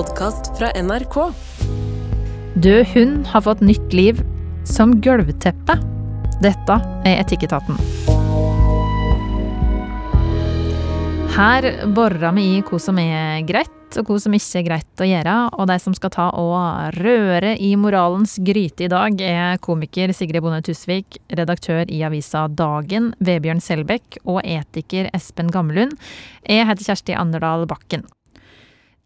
podkast fra NRK. Død hund har fått nytt liv som gulvteppe. Dette er Etikketaten. Her borer vi i hva som er greit, og hva som ikke er greit å gjøre. Og de som skal ta og røre i moralens gryte i dag, er komiker Sigrid Bonde Tusvik, redaktør i avisa Dagen, Vebjørn Selbekk og etiker Espen Gammelund. Jeg heter Kjersti Anderdal Bakken.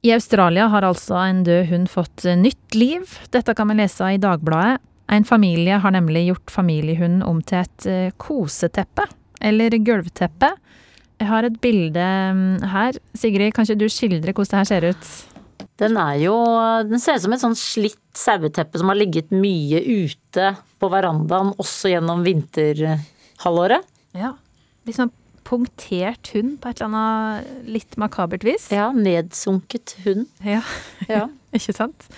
I Australia har altså en død hund fått nytt liv. Dette kan vi lese i Dagbladet. En familie har nemlig gjort familiehunden om til et eh, koseteppe, eller gulvteppe. Jeg har et bilde mm, her. Sigrid, kan ikke du skildre hvordan det her ser ut? Den er jo Den ser ut som et sånn slitt saueteppe som har ligget mye ute på verandaen også gjennom vinterhalvåret. Ja. Litt sånn punktert hund på et eller annet litt makabert vis. Ja, nedsunket hund. Ja, Ja. ikke sant?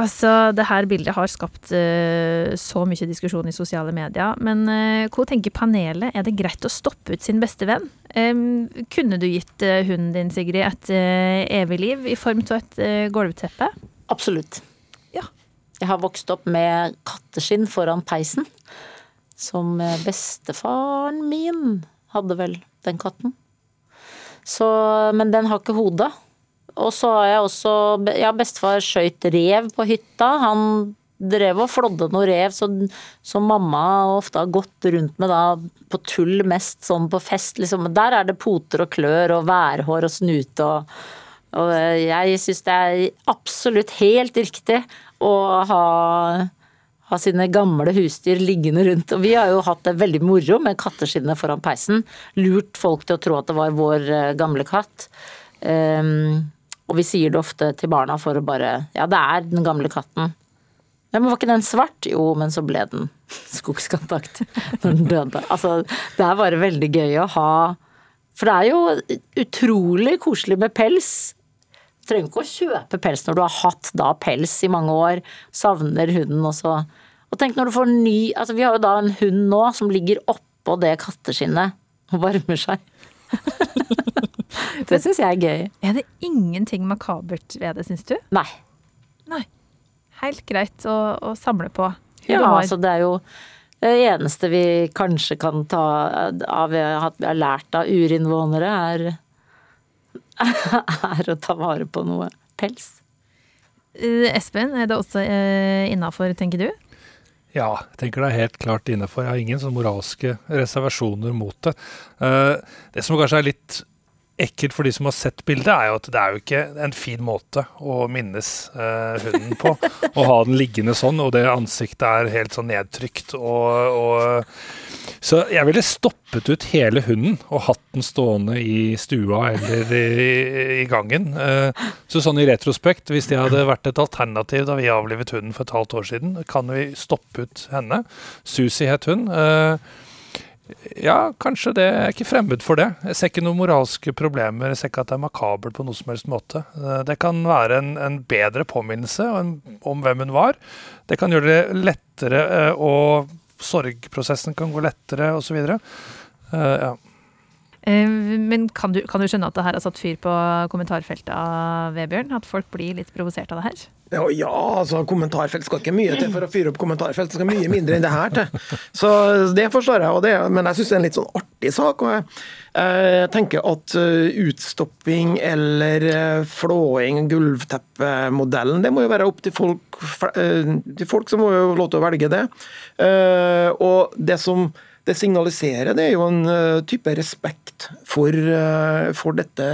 Altså, det her bildet har skapt uh, så mye diskusjon i sosiale medier. Men uh, hva tenker panelet? Er det greit å stoppe ut sin beste venn? Um, kunne du gitt uh, hunden din, Sigrid, et eh, evig liv i form av et eh, gulvteppe? Absolutt. Ja. Jeg har vokst opp med katteskinn foran peisen. Som eh, bestefaren min hadde vel den katten. Så, men den har ikke hode. Og så har jeg også Ja, bestefar skøyt rev på hytta. Han drev og flådde noe rev som mamma ofte har gått rundt med da på tull mest sånn på fest. Liksom. Der er det poter og klør og værhår og snute og og jeg syns det er absolutt helt riktig å ha, ha sine gamle husdyr liggende rundt. Og vi har jo hatt det veldig moro med katteskinnet foran peisen. Lurt folk til å tro at det var vår eh, gamle katt. Um, og vi sier det ofte til barna for å bare Ja, det er den gamle katten. Ja, men var ikke den svart? Jo, men så ble den skogskontakt når den døde. Altså, det er bare veldig gøy å ha For det er jo utrolig koselig med pels. Du trenger ikke å kjøpe pels når du har hatt da pels i mange år, savner hunden og så Og tenk når du får ny Altså, vi har jo da en hund nå som ligger oppå det katteskinnet og varmer seg. det syns jeg er gøy. Er det ingenting makabert ved det, syns du? Nei. Nei. Helt greit å, å samle på. Hun Ja, har- altså det er jo det eneste vi kanskje kan ta av at vi har lært av urinnvånere, er, er å ta vare på noe pels. Eh, Espen, er det også uh, innafor, tenker du? Ja, jeg tenker det er helt klart innafor. Jeg har ingen sånn moralske reservasjoner mot det. Eh, det som kanskje er litt ekkelt for de som har sett bildet, er jo at det er jo ikke en fin måte å minnes eh, hunden på. Å ha den liggende sånn, og det ansiktet er helt sånn nedtrykt. Og, og, så jeg ville stoppet ut hele hunden og hatt den stående i stua eller i, i gangen. Eh, så sånn i retrospekt, hvis det hadde vært et alternativ da vi avlivet hunden for et halvt år siden, kan vi stoppe ut henne. Susi het hun. Eh, ja, kanskje det Jeg er ikke fremmed for det. Jeg ser ikke noen moralske problemer. Jeg ser ikke at det er makabert på noen som helst måte. Eh, Det kan være en, en bedre påminnelse om, om hvem hun var. Det kan gjøre det lettere, eh, og sorgprosessen kan gå lettere, osv. Uh, ja. Eh, Men kan du, kan du skjønne at det her har satt fyr på kommentarfeltet av Vebjørn? At folk blir litt provosert av det her? Ja, ja, altså kommentarfelt skal ikke mye til for å fyre opp kommentarfelt. Det skal mye mindre enn det her til. Så det forstår jeg, det, men jeg syns det er en litt sånn artig sak. og jeg jeg tenker at eh, utstopping eller eh, flåing, gulvteppemodellen, det må jo være opp til folk, eh, til folk som må jo lov til å velge det. Eh, Og det som det signaliserer, det er jo en eh, type respekt for, eh, for dette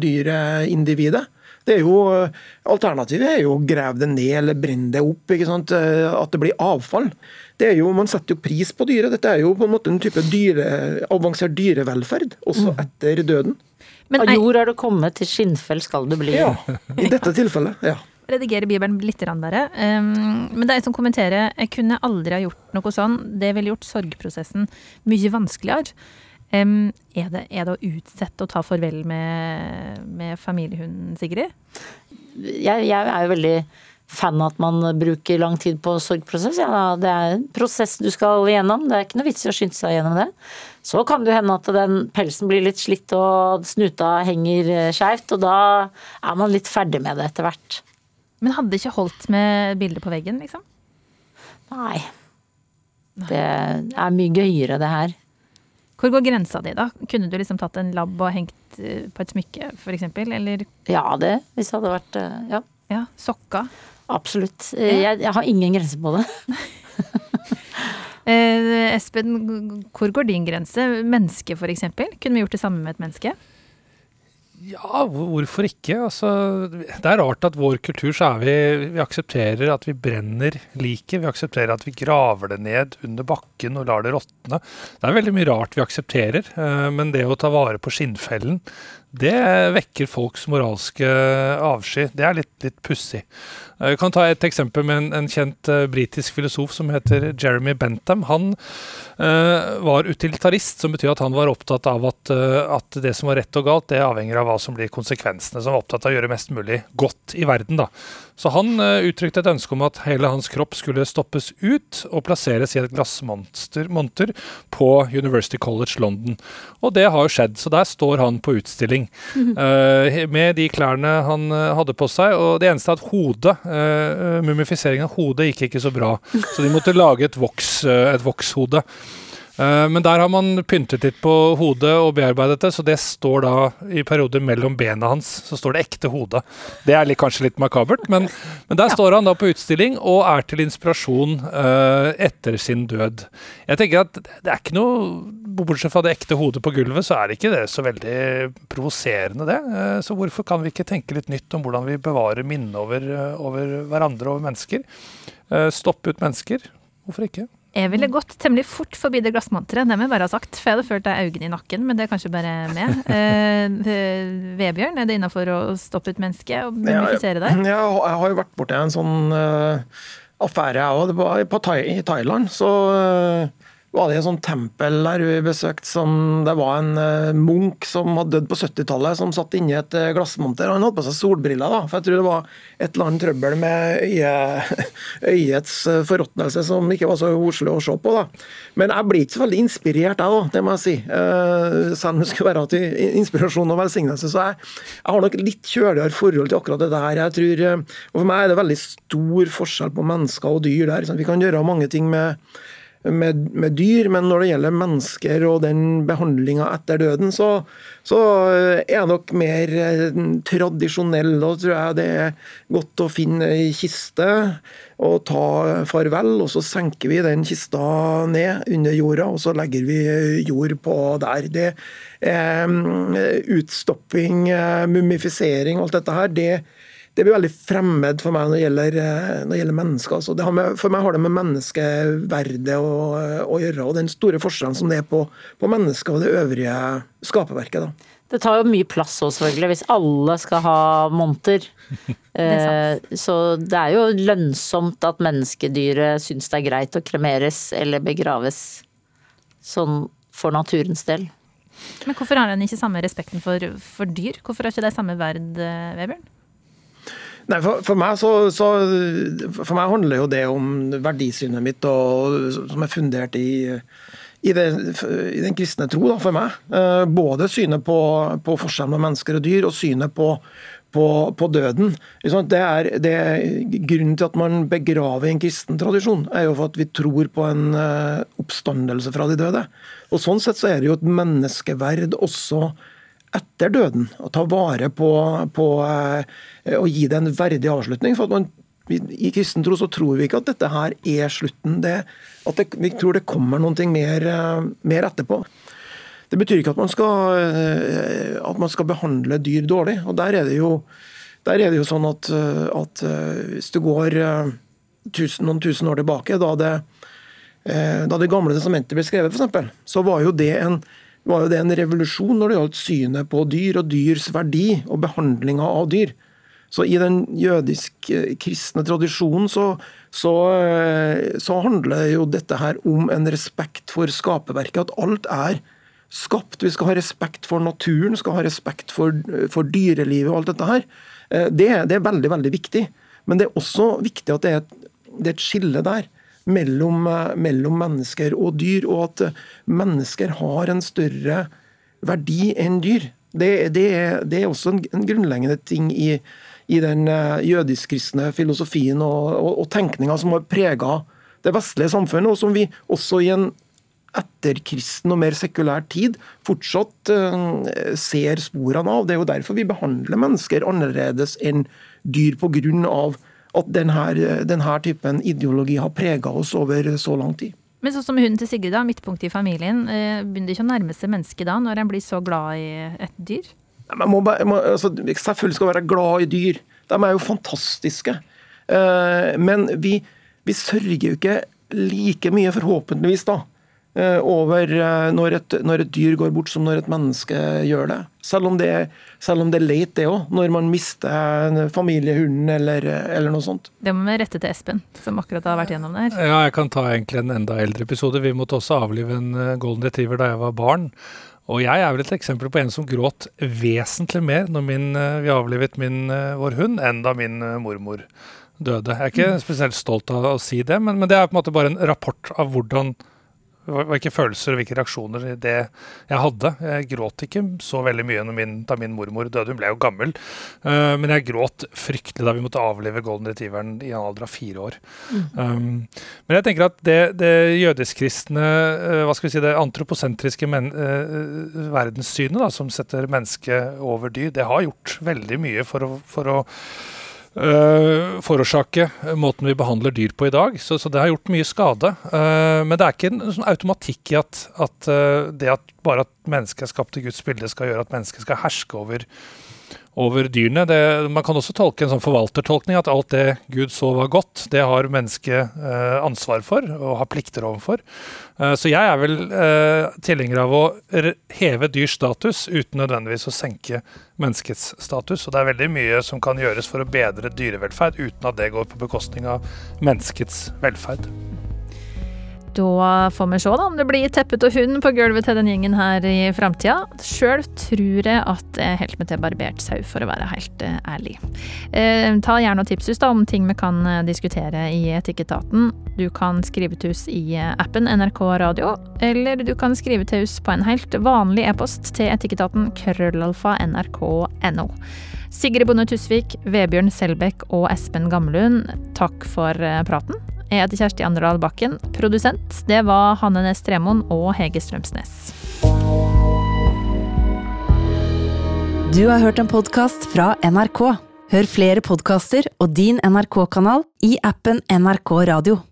dyret, individet. Det er jo, eh, Alternativet er jo å grave det ned eller brenne det opp. ikke sant? At det blir avfall. Det er jo, Man setter jo pris på dyret. Dette er jo på en måte en type dyre, avansert dyrevelferd, også etter døden. Men Av jord er du kommet, til skinnfell skal du bli. Ja, I dette tilfellet, ja. Redigerer Bibelen litt bare. Um, men det er en som kommenterer jeg kunne aldri ha gjort noe sånn. Det ville gjort sorgprosessen mye vanskeligere. Um, er, det, er det å utsette å ta farvel med, med familiehunden, Sigrid? Jeg, jeg er jo veldig fan av at man bruker lang tid på sorgprosess. Ja, det er en prosess du skal igjennom. Det er ikke noe vits i å skynde seg gjennom det. Så kan det hende at den pelsen blir litt slitt og snuta henger skeivt, og da er man litt ferdig med det etter hvert. Men hadde det ikke holdt med bilder på veggen, liksom? Nei. Det er mye gøyere, det her. Hvor går grensa di, da? Kunne du liksom tatt en labb og hengt eh, på et smykke, f.eks.? Eller Ja, det. Hvis det hadde vært eh, Ja, ja, sokka? absolutt. Eh, Jeg, jeg har ingen grense på det. Eh, Espen, hvor går din grense? Menneske, f.eks.? Kunne vi gjort det samme med et menneske? Ja, hvorfor ikke? Altså, det er rart at vår kultur så er vi Vi aksepterer at vi brenner liket. Vi aksepterer at vi graver det ned under bakken og lar det råtne. Det er veldig mye rart vi aksepterer, eh, men det å ta vare på skinnfellen, det vekker folks moralske avsky. Det er litt, litt pussig. Vi Jeg kan ta et eksempel med en, en kjent uh, britisk filosof som heter Jeremy Bentham. Han uh, var utilitarist, som betyr at han var opptatt av at, uh, at det som var rett og galt, det avhenger av hva som blir konsekvensene. Som var opptatt av å gjøre mest mulig godt i verden. da. Så han eh, uttrykte et ønske om at hele hans kropp skulle stoppes ut og plasseres i et glassmonter på University College London. Og det har jo skjedd, så der står han på utstilling eh, med de klærne han eh, hadde på seg. Og det eneste er at hodet, uh, mumifiseringen av hodet gikk ikke så bra, så de måtte lage et, voks, eh, et vokshode. Eh, Men der har man pyntet litt på hodet og bearbeidet det, så det står da i perioder mellom bena hans, så står det ekte hode. Det er litt, kanskje litt makabert, men, men der står han da på utstilling og er til inspirasjon uh, etter sin død. Jeg tenker at det er ikke noe Bortsett fra det ekte hodet på gulvet, så er det ikke det så veldig provoserende, det. Uh, så hvorfor kan vi ikke tenke litt nytt om hvordan vi bevarer minnet over, eh, over hverandre og mennesker? Eh, Stoppe ut mennesker. Hvorfor ikke? Jeg ville gått temmelig fort forbi det glassmonteret, det må jeg bare ha sagt. For jeg hadde følt deg øynene i nakken, men det er kanskje bare meg. Eh, Vebjørn, er det innafor å stoppe ut mennesket og mumifisere deg? Ja, jeg har jo vært borti en sånn uh, affære, jeg òg. Det var på I Thailand så eh, var det et sånt tempel der vi besøkte som Det var en eh, munk som hadde dødd på 70-tallet, som satt inni et eh, glassmonter. Han hadde på seg solbriller, da, for jeg tror det var et eller annet trøbbel med øye, øyets eh, forråtnelse som ikke var så koselig å se på. da. Men jeg blir ikke så veldig inspirert, jeg, da, det må jeg si. Selv om det skulle være til inspirasjon og velsignelse. Så jeg, jeg har nok litt kjøligere forhold til akkurat det der. Jeg tror, og For meg er det veldig stor forskjell på mennesker og dyr der. sant? Vi kan gjøre mange ting med med, med dyr, men når det gjelder mennesker og den behandlinga etter døden, så, så er jeg nok mer eh, tradisjonell. Da tror jeg det er godt å finne ei kiste og ta farvel, og så senker vi den kista ned under jorda, og så legger vi jord på der. Det eh, Utstopping, eh, mumifisering, alt dette her, det det blir veldig fremmed for meg når det gjelder, eh, når det gjelder mennesker. Altså, det har med, for meg har det med menneskeverdet å, å, gjøre, og den store forskjellen som det er på, på mennesket og det øvrige skaperverket. Da. Det tar jo mye plass òg, selvfølgelig, hvis alle skal ha monter. er Eh, Så det er jo lønnsomt at menneskedyret syns det er greit å kremeres eller begraves sånn for naturens del. Men hvorfor har en ikke samme respekten for, for dyr? Hvorfor har ikke de samme verd, eh, Vebjørn? Nei, for, for, meg så, så, for meg handler jo det om verdisynet mitt, og, som er fundert i, i, det, i den kristne tro, da, for meg. Eh, Både synet på, på forskjellen mellom mennesker og dyr, og synet på, på, på døden. Det er, det er Grunnen til at man begraver en kristen tradisjon, er jo for at vi tror på en eh, oppstandelse fra de døde. Og Sånn sett så er det jo et menneskeverd også etter døden. Å ta vare på, på eh, å gi det en verdig avslutning. for at man i kristen tro så tror vi ikke at dette her er slutten. Det, at det, vi tror det kommer noe mer, eh, mer etterpå. Det betyr ikke at man, skal, eh, at man skal behandle dyr dårlig. og Der er det jo, der er det jo sånn at, eh, at eh, hvis du går eh, tusen, noen tusen år tilbake, da det, eh, da det gamle testamentet ble skrevet, f.eks., så var jo det en var jo det en revolusjon når det gjaldt synet på dyr og dyrs verdi og behandlinga av dyr. Så i den jødisk-kristne tradisjonen så, så, eh, så, handler jo dette her om en respekt for skaperverket. At alt er skapt. Vi skal ha respekt for naturen, skal ha respekt for, for dyrelivet og alt dette her. Eh, det, det, er veldig, veldig viktig. Men det er også viktig at det er et, det er et skille der. Mellom, eh, mellom, mennesker og dyr, og at mennesker har en større verdi enn dyr. Det, det, er, det er også en, en grunnleggende ting i, i den uh, jødisk-kristne filosofien og, og, og tenkninga som har prega det vestlige samfunnet, og som vi også i en etterkristen og mer sekulær tid fortsatt uh, ser sporene av. Det er jo derfor vi behandler mennesker annerledes enn dyr, pga. At denne, denne typen ideologi har prega oss over så lang tid. Men sånn som hunden til Sigrid, da, midtpunktet i familien, uh, begynner ikke å nærme seg mennesket da, når en blir så glad i et dyr? Man må, må, altså, selvfølgelig skal være glad i dyr. De er jo fantastiske. Uh, men vi, vi sørger jo ikke like mye, forhåpentligvis, da, Eh, over eh, når et, når et, dyr går bort som når et menneske gjør det. Selv om det, selv om det er leit, det òg, når man mister familiehunden eller, eller, noe sånt. Det må vi rette til Espen, som akkurat har vært gjennom det her. Ja, jeg kan ta egentlig en enda eldre episode. Vi måtte også avlive en eh, golden retriever da jeg var barn. Og jeg er vel et eksempel på en som gråt vesentlig mer når min, vi avlivet min, vår hund, enn da min mormor døde. Jeg er ikke spesielt stolt av å si det, men, men det er på en måte bare en rapport av hvordan hvilke følelser og hvilke reaksjoner det jeg hadde. Jeg gråt ikke så veldig mye min, da min mormor døde, hun ble jo gammel. Uh, men jeg gråt fryktelig da vi måtte avlive golden retrieveren i en alder av fire år. Mm. Um, men jeg tenker at det, det jødisk-kristne, uh, hva skal vi si, det antroposentriske men, uh, verdenssynet da, som setter mennesket over dyr, det har gjort veldig mye for å, for å uh, forårsake måten vi behandler dyr på i dag. Så, så det har gjort mye skade. Uh, men det er ikke en sånn automatikk i at, at uh, det at bare at mennesket er skapt i Guds bilde, skal gjøre at mennesket skal herske over over dyrene. Det, man kan også tolke en sånn forvaltertolkning, at alt det Gud så var godt, det har mennesket eh, ansvar for og har plikter overfor. Eh, så jeg er vel eh, tilhenger av å heve dyrs status uten nødvendigvis å senke menneskets status. Og det er veldig mye som kan gjøres for å bedre dyrevelferd uten at det går på bekostning av menneskets velferd. Da får vi se da, om det blir teppet og hund på gulvet til den gjengen her i framtida. Sjøl tror jeg at jeg holder meg til barbert sau, for å være helt uh, ærlig. Eh, ta gjerne og tips oss da om ting vi kan uh, diskutere i Etikketaten. Du kan skrive til oss i uh, appen NRK Radio, eller du kan skrive til oss på en helt vanlig e-post til Etikketaten krøllalfa nrk.no. Sigrid Bonde Tusvik, Vebjørn Selbekk og Espen Gamlund, takk for praten. Jeg heter Kjersti Anderdal Bakken. Produsent det var Hanne Næss Tremoen og Hege Strømsnes. Du har hørt en podkast fra NRK. Hør flere podkaster og din NRK-kanal i appen NRK Radio.